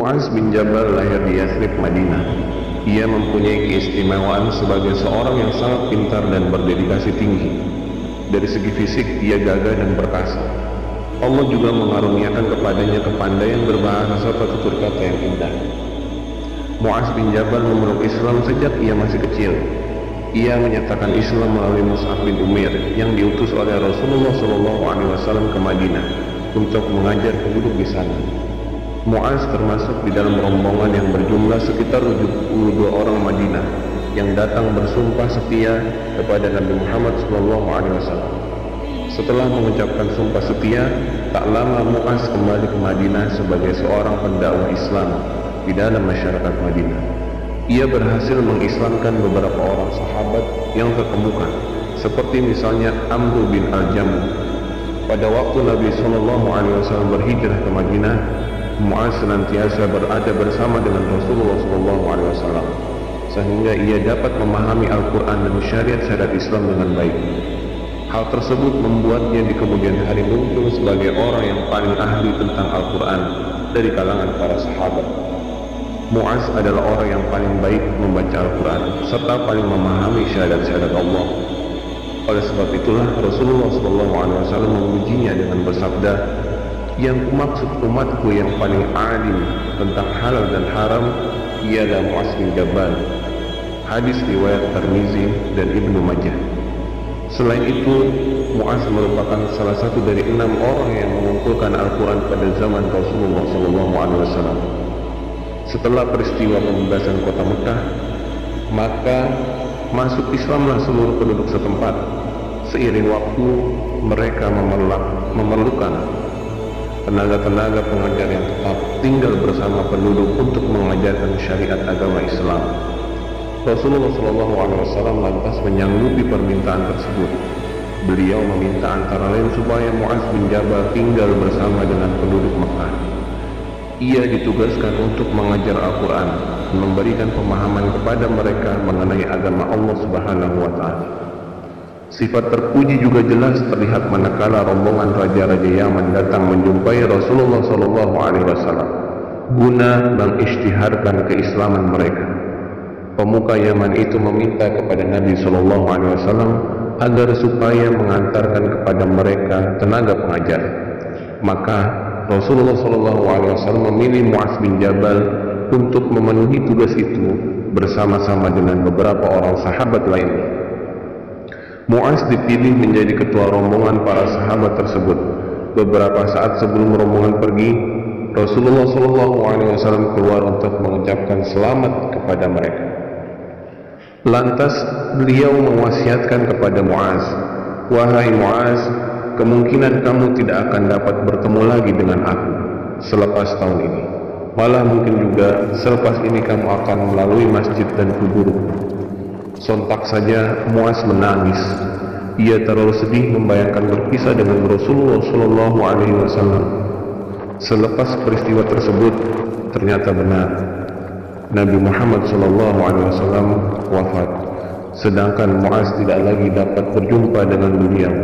Muaz bin Jabal lahir di Yathrib, Madinah. Ia mempunyai keistimewaan sebagai seorang yang sangat pintar dan berdedikasi tinggi. Dari segi fisik, ia gagah dan perkasa. Allah juga mengaruniakan kepadanya kepandaian berbahasa serta kata yang indah. Muaz bin Jabal memeluk Islam sejak ia masih kecil. Ia menyatakan Islam melalui Mus'ab bin Umair yang diutus oleh Rasulullah SAW ke Madinah untuk mengajar penduduk di sana. Muaz termasuk di dalam rombongan yang berjumlah sekitar 72 orang Madinah yang datang bersumpah setia kepada Nabi Muhammad SAW. Setelah mengucapkan sumpah setia, tak lama Muaz kembali ke Madinah sebagai seorang pendakwah Islam di dalam masyarakat Madinah. Ia berhasil mengislamkan beberapa orang sahabat yang terkemuka, seperti misalnya Amr bin Al-Jam. Pada waktu Nabi SAW berhijrah ke Madinah, Muaz senantiasa berada bersama dengan Rasulullah SAW sehingga ia dapat memahami Al-Quran dan syariat-syariat Islam dengan baik. Hal tersebut membuatnya di kemudian hari muncul sebagai orang yang paling ahli tentang Al-Quran dari kalangan para sahabat. Muaz adalah orang yang paling baik membaca Al-Quran serta paling memahami syariat-syariat Allah. Oleh sebab itulah Rasulullah SAW memujinya dengan bersabda, yang maksud umatku yang paling alim tentang halal dan haram ialah Muaz bin Jabal. Hadis riwayat Tirmizi dan Ibnu Majah. Selain itu, Muaz merupakan salah satu dari enam orang yang mengumpulkan Al-Quran pada zaman Rasulullah SAW. Setelah peristiwa pembebasan kota Mekah, maka masuk Islamlah seluruh penduduk setempat. Seiring waktu, mereka memerlukan tenaga-tenaga pengajar yang tetap tinggal bersama penduduk untuk mengajarkan syariat agama Islam. Rasulullah SAW lantas menyanggupi permintaan tersebut. Beliau meminta antara lain supaya Muaz bin Jabal tinggal bersama dengan penduduk Mekah. Ia ditugaskan untuk mengajar Al-Quran memberikan pemahaman kepada mereka mengenai agama Allah Subhanahu wa Ta'ala. Sifat terpuji juga jelas terlihat manakala rombongan raja-raja Yaman datang menjumpai Rasulullah Sallallahu Alaihi Wasallam guna mengisytiharkan keislaman mereka. Pemuka Yaman itu meminta kepada Nabi Sallallahu Alaihi Wasallam agar supaya mengantarkan kepada mereka tenaga pengajar. Maka Rasulullah Sallallahu Alaihi Wasallam memilih Muaz bin Jabal untuk memenuhi tugas itu bersama-sama dengan beberapa orang sahabat lainnya. Muaz dipilih menjadi ketua rombongan para sahabat tersebut. Beberapa saat sebelum rombongan pergi, Rasulullah SAW keluar untuk mengucapkan selamat kepada mereka. Lantas beliau mewasiatkan kepada Muaz, Wahai Muaz, kemungkinan kamu tidak akan dapat bertemu lagi dengan aku selepas tahun ini. Malah mungkin juga selepas ini kamu akan melalui masjid dan kuburku. Sontak saja Muaz menangis. Ia terlalu sedih membayangkan berpisah dengan Rasulullah Shallallahu Alaihi Wasallam. Selepas peristiwa tersebut ternyata benar. Nabi Muhammad Shallallahu Alaihi Wasallam wafat, sedangkan Muaz tidak lagi dapat berjumpa dengan beliau.